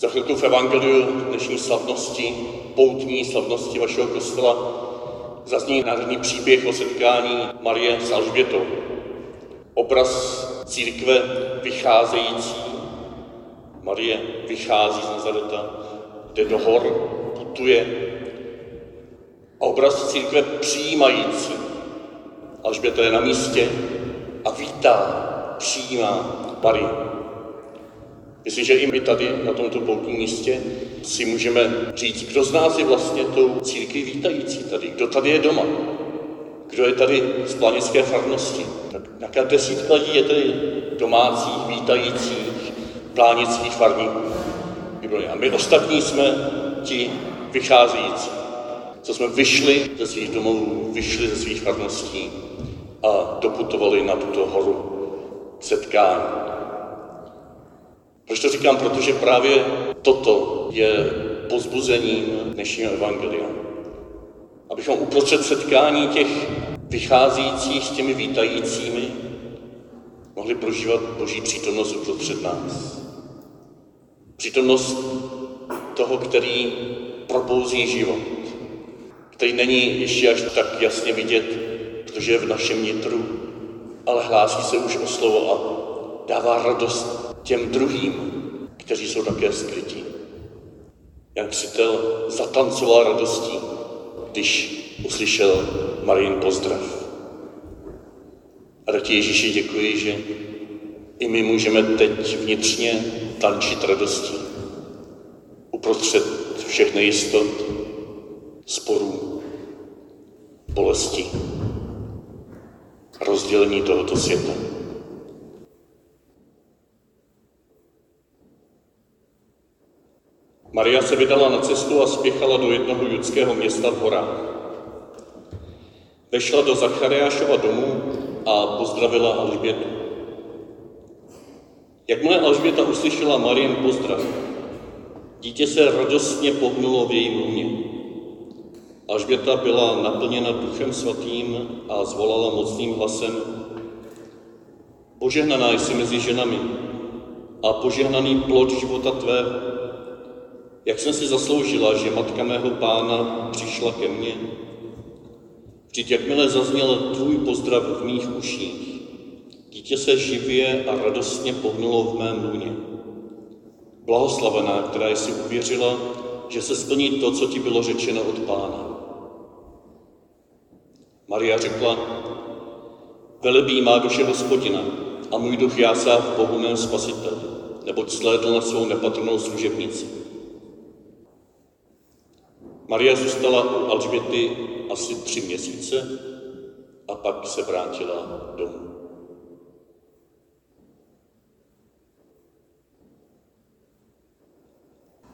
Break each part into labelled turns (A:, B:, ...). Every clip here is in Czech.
A: Za chvilku v Evangeliu dnešní slavnosti, poutní slavnosti vašeho kostela, zazní nádherný příběh o setkání Marie s Alžbětou. Obraz církve vycházející, Marie vychází z Nazareta, jde do hor, putuje. A obraz církve přijímající. Alžběta je na místě a vítá, přijímá Marie. Myslím, že i my tady na tomto poutním místě si můžeme říct, kdo z nás je vlastně tou církví vítající tady, kdo tady je doma, kdo je tady z planické farnosti. Tak jaká desítka lidí je tady domácích, vítajících, plánických farníků. A my ostatní jsme ti vycházející, co jsme vyšli ze svých domovů, vyšli ze svých farností a doputovali na tuto horu setkání. Proč to říkám? Protože právě toto je pozbuzením dnešního evangelia. Abychom uprostřed setkání těch vycházejících s těmi vítajícími mohli prožívat Boží přítomnost uprostřed nás. Přítomnost toho, který probouzí život, který není ještě až tak jasně vidět, protože je v našem nitru, ale hlásí se už o slovo a dává radost těm druhým, kteří jsou také skrytí. Jan Křitel zatancoval radostí, když uslyšel Marin pozdrav. A tak Ježíši děkuji, že i my můžeme teď vnitřně tančit radostí. Uprostřed všech nejistot, sporů, bolesti, rozdělení tohoto světa. Maria se vydala na cestu a spěchala do jednoho judského města v horách. Vešla do Zachariášova domu a pozdravila Alžbětu. Jakmile Alžběta uslyšela Marien pozdrav, dítě se radostně pohnulo v jejím lůně. Alžběta byla naplněna duchem svatým a zvolala mocným hlasem Požehnaná jsi mezi ženami a požehnaný plod života tvého. Jak jsem si zasloužila, že matka mého pána přišla ke mně? Vždyť jakmile zazněl tvůj pozdrav v mých uších, dítě se živě a radostně pohnulo v mém lůně. Blahoslavená, která jsi uvěřila, že se splní to, co ti bylo řečeno od pána. Maria řekla, velebí má duše hospodina a můj duch jásá v Bohu mém spasiteli, neboť slédl na svou nepatrnou služebnici. Maria zůstala u Alžběty asi tři měsíce a pak se vrátila domů.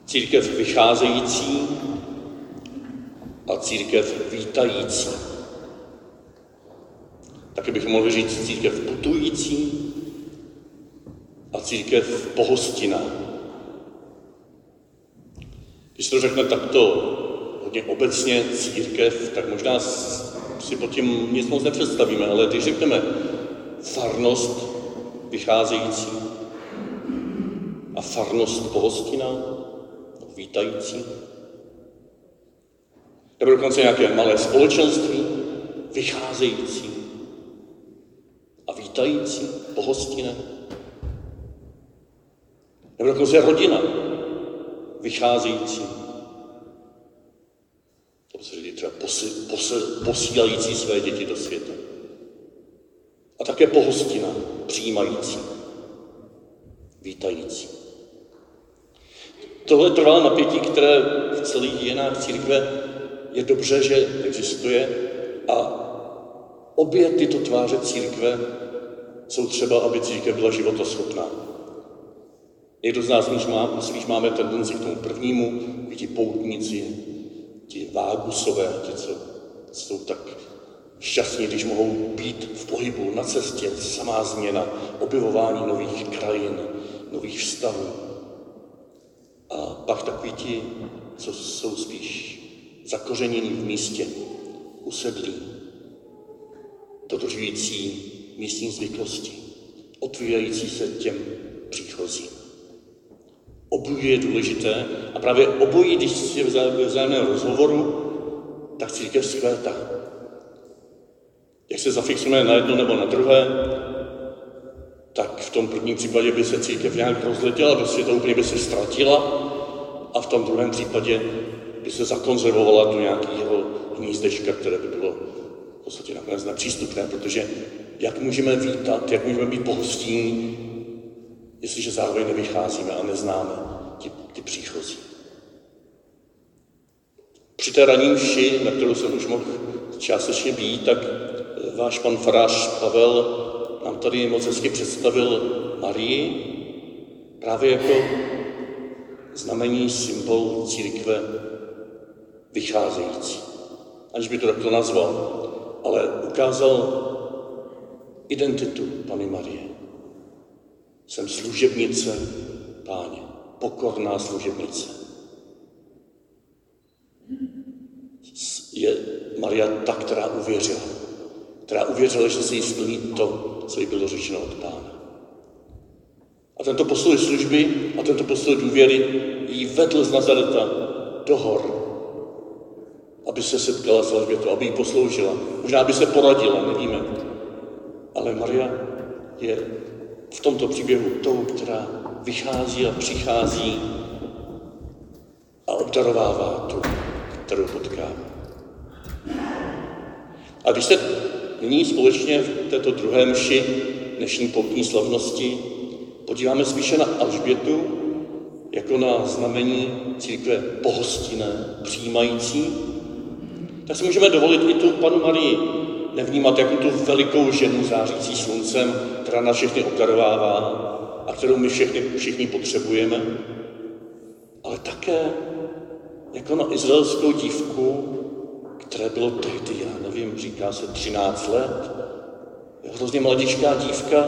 A: Církev vycházející a církev vítající. Taky bychom mohli říct církev putující a církev pohostina. Když to řekne takto hodně obecně církev, tak možná si pod tím nic moc nepředstavíme, ale když řekneme farnost vycházející a farnost pohostina, vítající, nebo dokonce nějaké malé společenství, vycházející a vítající, pohostinné, nebo dokonce rodina, vycházející posi, posi, posílající své děti do světa. A také pohostina, přijímající, vítající. Tohle trvalé napětí, které v celých dějinách církve je dobře, že existuje a obě tyto tváře církve jsou třeba, aby církev byla životoschopná. Někdo z nás má, spíš máme tendenci k tomu prvnímu, vidí poutníci, ti vágusové, ti, co jsou tak šťastní, když mohou být v pohybu, na cestě, samá změna, objevování nových krajin, nových vztahů. A pak takový ti, co jsou spíš zakořenění v místě, usedlí, dodržující místní zvyklosti, otvírající se těm příchozím. Obojí je důležité a právě obojí, když je v vzájemném rozhovoru, tak církev zkvétá. Jak se zafixujeme na jedno nebo na druhé, tak v tom prvním případě by se církev nějak rozletěla, se to úplně by se ztratila a v tom druhém případě by se zakonzervovala do nějakého hnízdečka, které by bylo v podstatě nakonec nepřístupné, protože jak můžeme vítat, jak můžeme být pohostinní, jestliže zároveň nevycházíme a neznáme příchozí. Při té ranní mši, na kterou jsem už mohl částečně být, tak váš pan farář Pavel nám tady moc hezky představil Marii právě jako znamení, symbol církve vycházející. Aniž by to takto nazval, ale ukázal identitu Pany Marie. Jsem služebnice páně, pokorná služebnice. Je Maria ta, která uvěřila. Která uvěřila, že se jí splní to, co jí bylo řečeno od Pána. A tento postoj služby a tento postoj důvěry jí vedl z Nazareta do hor, aby se setkala s Alžbětou, aby jí posloužila. Možná by se poradila, nevíme. Ale Maria je v tomto příběhu tou, která vychází a přichází a obdarovává tu, kterou potká. A když se nyní společně v této druhé mši dnešní poutní slavnosti podíváme spíše na Alžbětu jako na znamení církve pohostinné, přijímající, tak si můžeme dovolit i tu panu Marii nevnímat jako tu velikou ženu zářící sluncem, která na všechny obdarovává kterou my všechny, všichni potřebujeme, ale také jako na izraelskou dívku, které bylo tehdy, já nevím, říká se 13 let, hrozně mladičká dívka,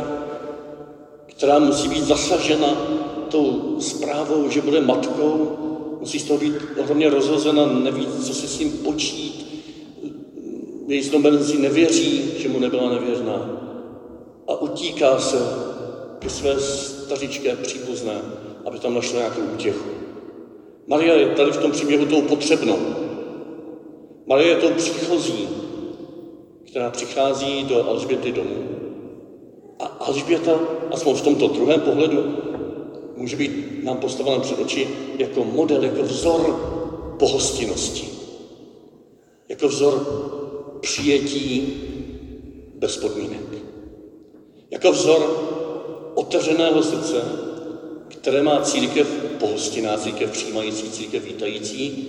A: která musí být zasažena tou zprávou, že bude matkou, musí z toho být ohromně rozhozena, neví, co si s ním počít, její snoubenci nevěří, že mu nebyla nevěrná. A utíká se ke své stařičké příbuzné, aby tam našla nějakou útěchu. Maria je tady v tom příběhu tou potřebnou. Marie je tou příchozí, která přichází do Alžběty domů. A Alžběta, aspoň v tomto druhém pohledu, může být nám postavena před oči jako model, jako vzor pohostinnosti. Jako vzor přijetí bez podmínek. Jako vzor otevřeného srdce, které má církev pohostinná, církev přijímající, církev vítající,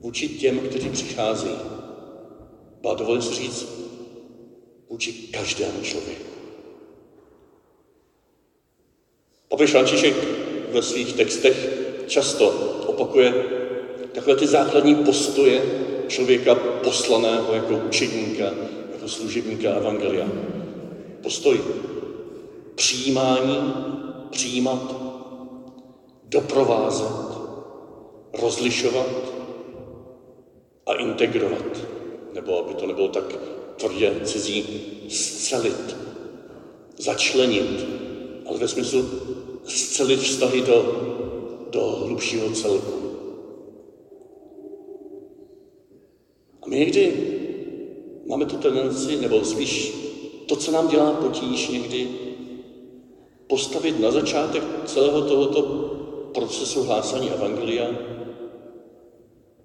A: vůči těm, kteří přicházejí. Ba dovolím si říct, vůči každému člověku. Papež František ve svých textech často opakuje takové ty základní postoje člověka poslaného jako učedníka, jako služebníka Evangelia. Postoj přijímání, přijímat, doprovázet, rozlišovat, a integrovat, nebo aby to nebylo tak tvrdě cizí, zcelit, začlenit, ale ve smyslu zcelit vztahy do, do hlubšího celku. A my někdy máme tu tendenci, nebo spíš to, co nám dělá potíž někdy, postavit na začátek celého tohoto procesu hlásání Evangelia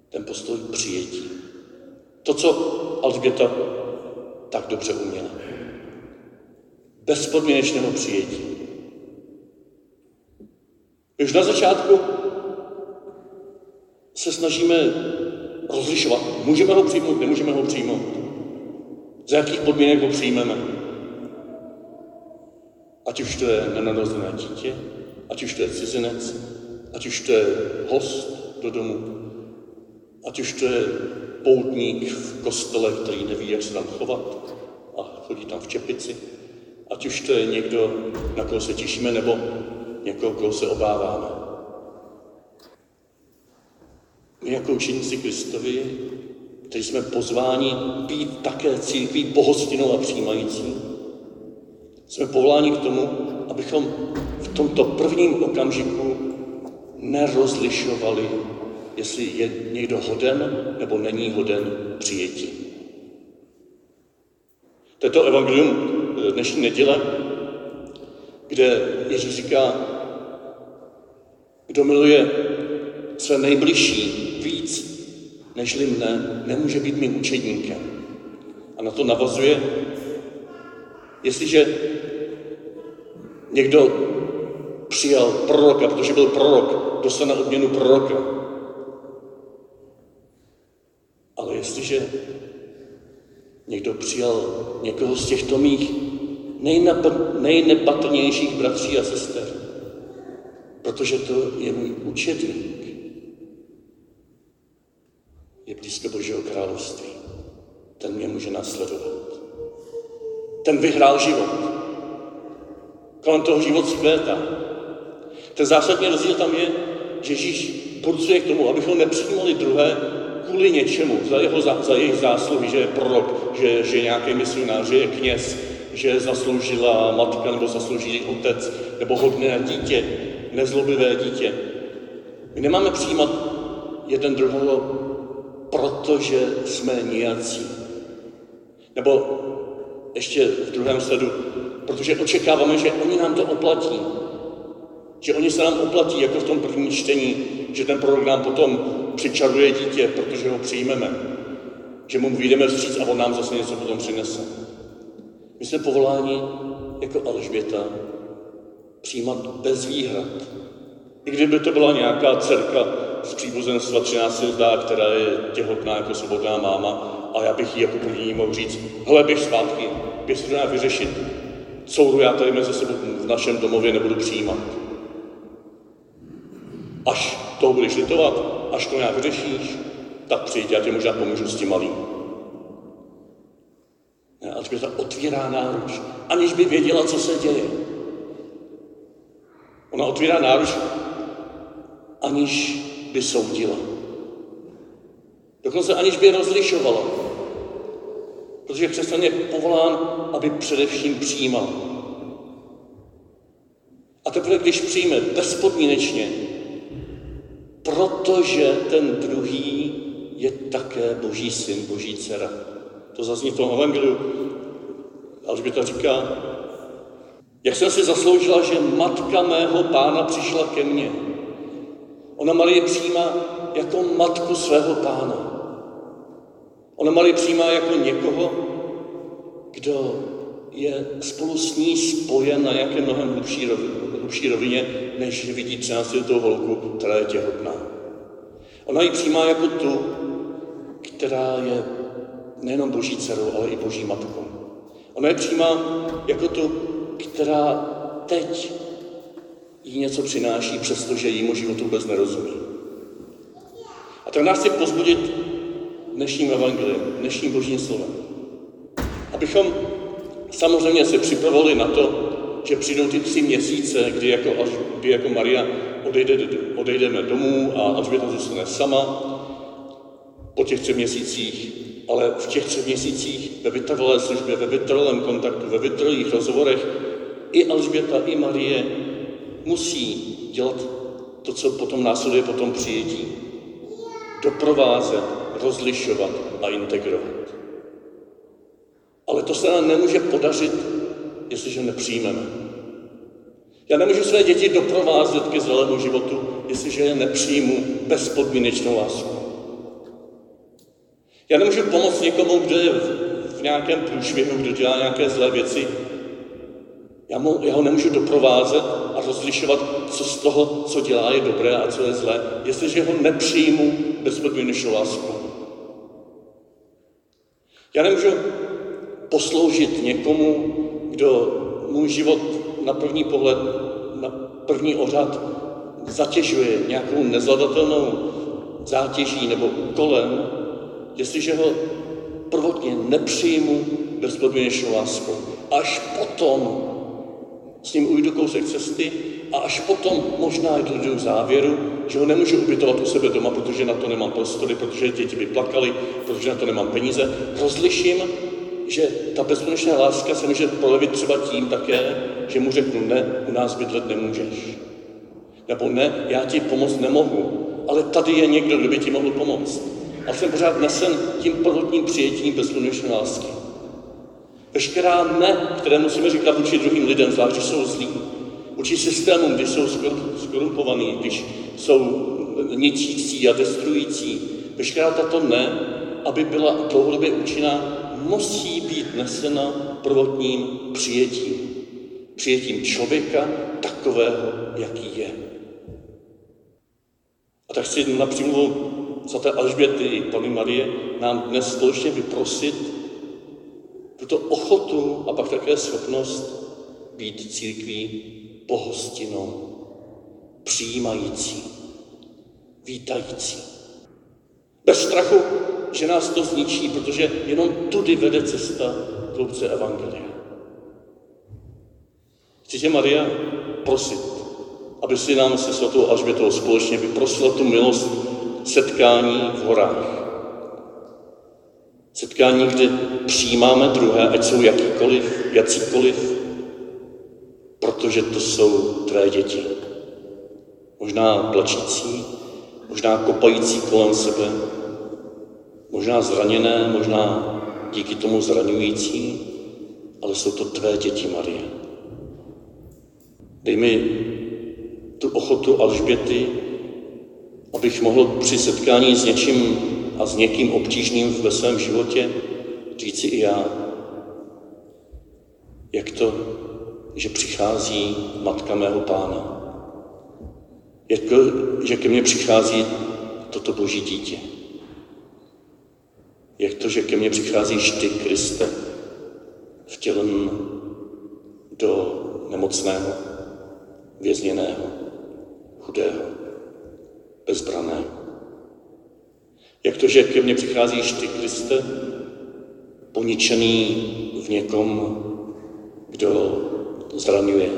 A: ten postoj přijetí. To, co Alžběta tak dobře uměla. Bezpodmínečného přijetí. Už na začátku se snažíme rozlišovat. Můžeme ho přijmout, nemůžeme ho přijmout. Za jakých podmínek ho přijmeme. Ať už to je nenarozené dítě, ať už to je cizinec, ať už to je host do domu, Ať už to je poutník v kostele, který neví, jak se tam chovat a chodí tam v čepici, ať už to je někdo, na koho se těšíme, nebo někoho, koho se obáváme. My jako učeníci Kristovi, kteří jsme pozváni být také církví pohostinou a přijímající, jsme povoláni k tomu, abychom v tomto prvním okamžiku nerozlišovali, jestli je někdo hoden nebo není hoden přijetí. To je to evangelium dnešní neděle, kde Ježíš říká, kdo miluje své nejbližší víc nežli mne, nemůže být mým učedníkem. A na to navazuje, jestliže někdo přijal proroka, protože byl prorok, dostane odměnu proroka. Ale jestliže někdo přijal někoho z těchto mých nejnepatrnějších bratří a sester, protože to je můj učedník, je blízko Božího království. Ten mě může nasledovat. Ten vyhrál život. Kolem toho život zkvétá. Ten zásadní rozdíl tam je, že Ježíš burcuje k tomu, abychom nepřijímali druhé kvůli něčemu, za, jeho, za, za jejich zásluhy, že je prorok, že, že je nějaký misionář, že je kněz, že zasloužila matka nebo zaslouží otec, nebo hodné dítě, nezlobivé dítě. My nemáme přijímat jeden druhého, protože jsme nějací. Nebo ještě v druhém sledu, protože očekáváme, že oni nám to oplatí. Že oni se nám oplatí, jako v tom prvním čtení, že ten prorok nám potom přičaruje dítě, protože ho přijmeme. Že mu vyjdeme vstříc a on nám zase něco potom přinese. My jsme povoláni jako Alžběta přijímat bez výhrad. I kdyby to byla nějaká dcerka z příbuzenstva 13 zdá, která je těhotná jako svobodná máma, a já bych jí jako první mohl říct, hele, běž zpátky, běž se to nějak vyřešit. Couru já tady mezi sebou v našem domově nebudu přijímat. Až to budeš litovat, až to nějak vyřešíš, tak přijď, já ti možná pomůžu s tím malým. Ne, Alžběta otvírá náruč, aniž by věděla, co se děje. Ona otvírá náruč, aniž by soudila. Dokonce aniž by rozlišovala. Protože křesťan je povolán, aby především přijímal. A teprve, když přijme bezpodmínečně, protože ten druhý je také Boží syn, Boží dcera. To zazní v tom evangeliu. Alžběta říká, jak jsem si zasloužila, že matka mého pána přišla ke mně. Ona Marie přijímá jako matku svého pána. Ona Marie přijímá jako někoho, kdo je spolu s ní spojen na nějaké mnohem hlubší rovině, hlubší rovině než vidí 13 letou holku, která je těhotná. Ona ji přijímá jako tu, která je nejenom boží dcerou, ale i boží matkou. Ona je přijímá jako tu, která teď jí něco přináší, přestože jejímu životu vůbec nerozumí. A tak nás chci pozbudit dnešním evangeliem, dnešním božím slovem. Abychom samozřejmě se připravovali na to, že přijdou ty tři měsíce, kdy jako, kdy jako Maria odejde, odejdeme domů a Alžběta zůstane sama. Po těch třech měsících ale v těch třech měsících ve vytrvalé službě, ve vytrvalém kontaktu, ve vytrvalých rozhovorech i Alžběta, i Marie musí dělat to, co potom následuje po tom přijetí. Doprovázet, rozlišovat a integrovat. Ale to se nám nemůže podařit, jestliže nepřijmeme. Já nemůžu své děti doprovázet ke zdravému životu, jestliže je nepřijmu bezpodmínečnou lásku. Já nemůžu pomoct někomu, kdo je v nějakém průšvihu, kdo dělá nějaké zlé věci. Já, mu, já ho nemůžu doprovázet a rozlišovat, co z toho, co dělá, je dobré a co je zlé, jestliže ho nepřijmu bezpodmínečnou lásku. Já nemůžu posloužit někomu, kdo můj život na první pohled, na první ořad zatěžuje nějakou nezvladatelnou zátěží nebo úkolem, jestliže ho prvotně nepřijmu bezpodmínečnou láskou. Až potom s ním ujdu kousek cesty a až potom možná jdu k závěru, že ho nemůžu ubytovat u sebe doma, protože na to nemám prostory, protože děti by plakali, protože na to nemám peníze. Rozliším, že ta bezpodmínečná láska se může projevit třeba tím také, že mu řeknu, ne, u nás bydlet nemůžeš. Nebo ne, já ti pomoct nemohu, ale tady je někdo, kdo by ti mohl pomoct. A jsem pořád nesen tím prvotním přijetím bezpodmínečné lásky. Veškerá ne, které musíme říkat vůči druhým lidem, zvlášť když jsou zlí, vůči systémům, když jsou skorumpovaní, když jsou ničící a destruující, veškerá tato ne, aby byla dlouhodobě účinná, musí být nesena prvotním přijetím. Přijetím člověka takového, jaký je. A tak chci na přímluvu svaté Alžběty i Pany Marie nám dnes společně vyprosit tuto ochotu a pak také schopnost být církví pohostinou, přijímající, vítající. Bez strachu, že nás to zničí, protože jenom tudy vede cesta k hloubce Evangelia. Chci tě, Maria, prosit, aby si nám se svatou Alžbětou společně vyprosila tu milost setkání v horách. Setkání, kde přijímáme druhé, ať jsou jakýkoliv, jacíkoliv, protože to jsou tvé děti. Možná plačící, možná kopající kolem sebe, možná zraněné, možná díky tomu zraňující, ale jsou to tvé děti, Marie. Dej mi tu ochotu Alžběty, abych mohl při setkání s něčím a s někým obtížným ve svém životě říci i já, jak to, že přichází matka mého pána. Jak to, že ke mně přichází toto boží dítě. Jak to, že ke mně přicházíš ty, Kriste, vtělen do nemocného, vězněného, chudého, bezbraného. Jak to, že ke mně přicházíš ty, Kriste, poničený v někom, kdo zraňuje.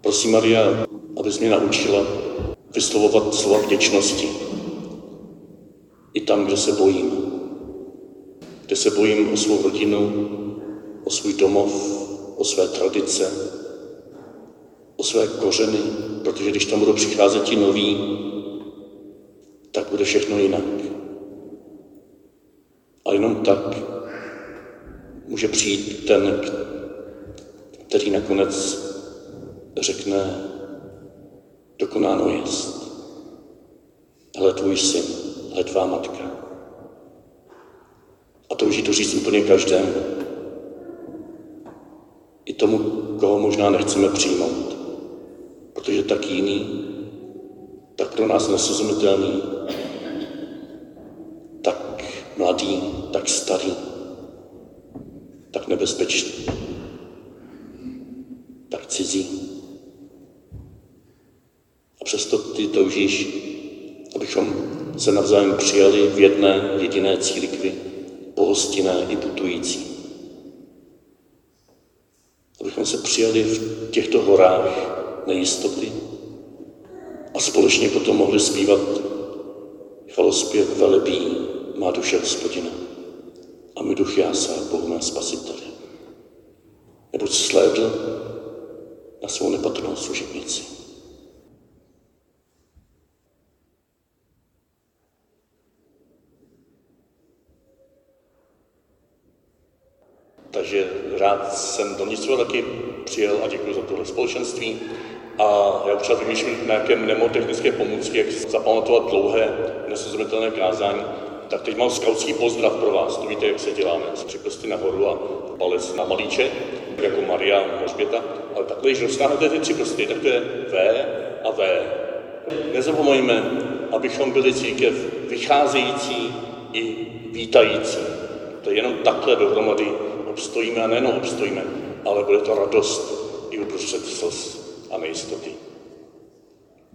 A: Prosím, Maria, abys mě naučila vyslovovat slova vděčnosti. I tam, kde se bojím. Kde se bojím o svou rodinu, o svůj domov, o své tradice, o své kořeny, protože když tam budou přicházet ti noví, tak bude všechno jinak. A jenom tak může přijít ten, který nakonec řekne, dokonáno jest. Hle tvůj syn, hle tvá matka. A touží to říct úplně každému. I tomu, koho možná nechceme přijmout. Protože tak jiný, tak pro nás nesrozumitelný, tak mladý, tak starý, tak nebezpečný, tak cizí. A přesto ty toužíš, abychom se navzájem přijali v jedné jediné církvi, pohostinné i putující. Abychom se přijali v těchto horách nejistoty a společně potom mohli zpívat chvalospěv velebí má duše hospodina a my duch jásá Bohu mé spasiteli. Neboť slédl na svou nepatrnou služebnici. Takže rád jsem do Nistru taky přijel a děkuji za tohle společenství. A já občas vymýšlím nějaké mnemotechnické pomůcky, jak zapamatovat dlouhé, nesrozumitelné kázání. Tak teď mám skautský pozdrav pro vás. To víte, jak se děláme. Tři prsty nahoru a palec na malíče, jako Maria Mořběta. Ale takhle, když dostáhnete ty tři prsty, tak to je V a V. Nezapomeňme, abychom byli církev vycházející i vítající. To je jenom takhle dohromady obstojíme a nejenom obstojíme, ale bude to radost i uprostřed slz a nejistoty.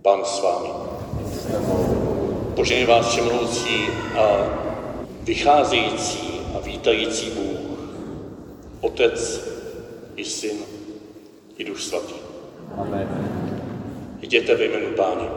A: Pán s vámi. Poženě vás všemloucí a vycházející a vítající Bůh, Otec i Syn i Duch Svatý. Amen. Jděte ve jménu Páně.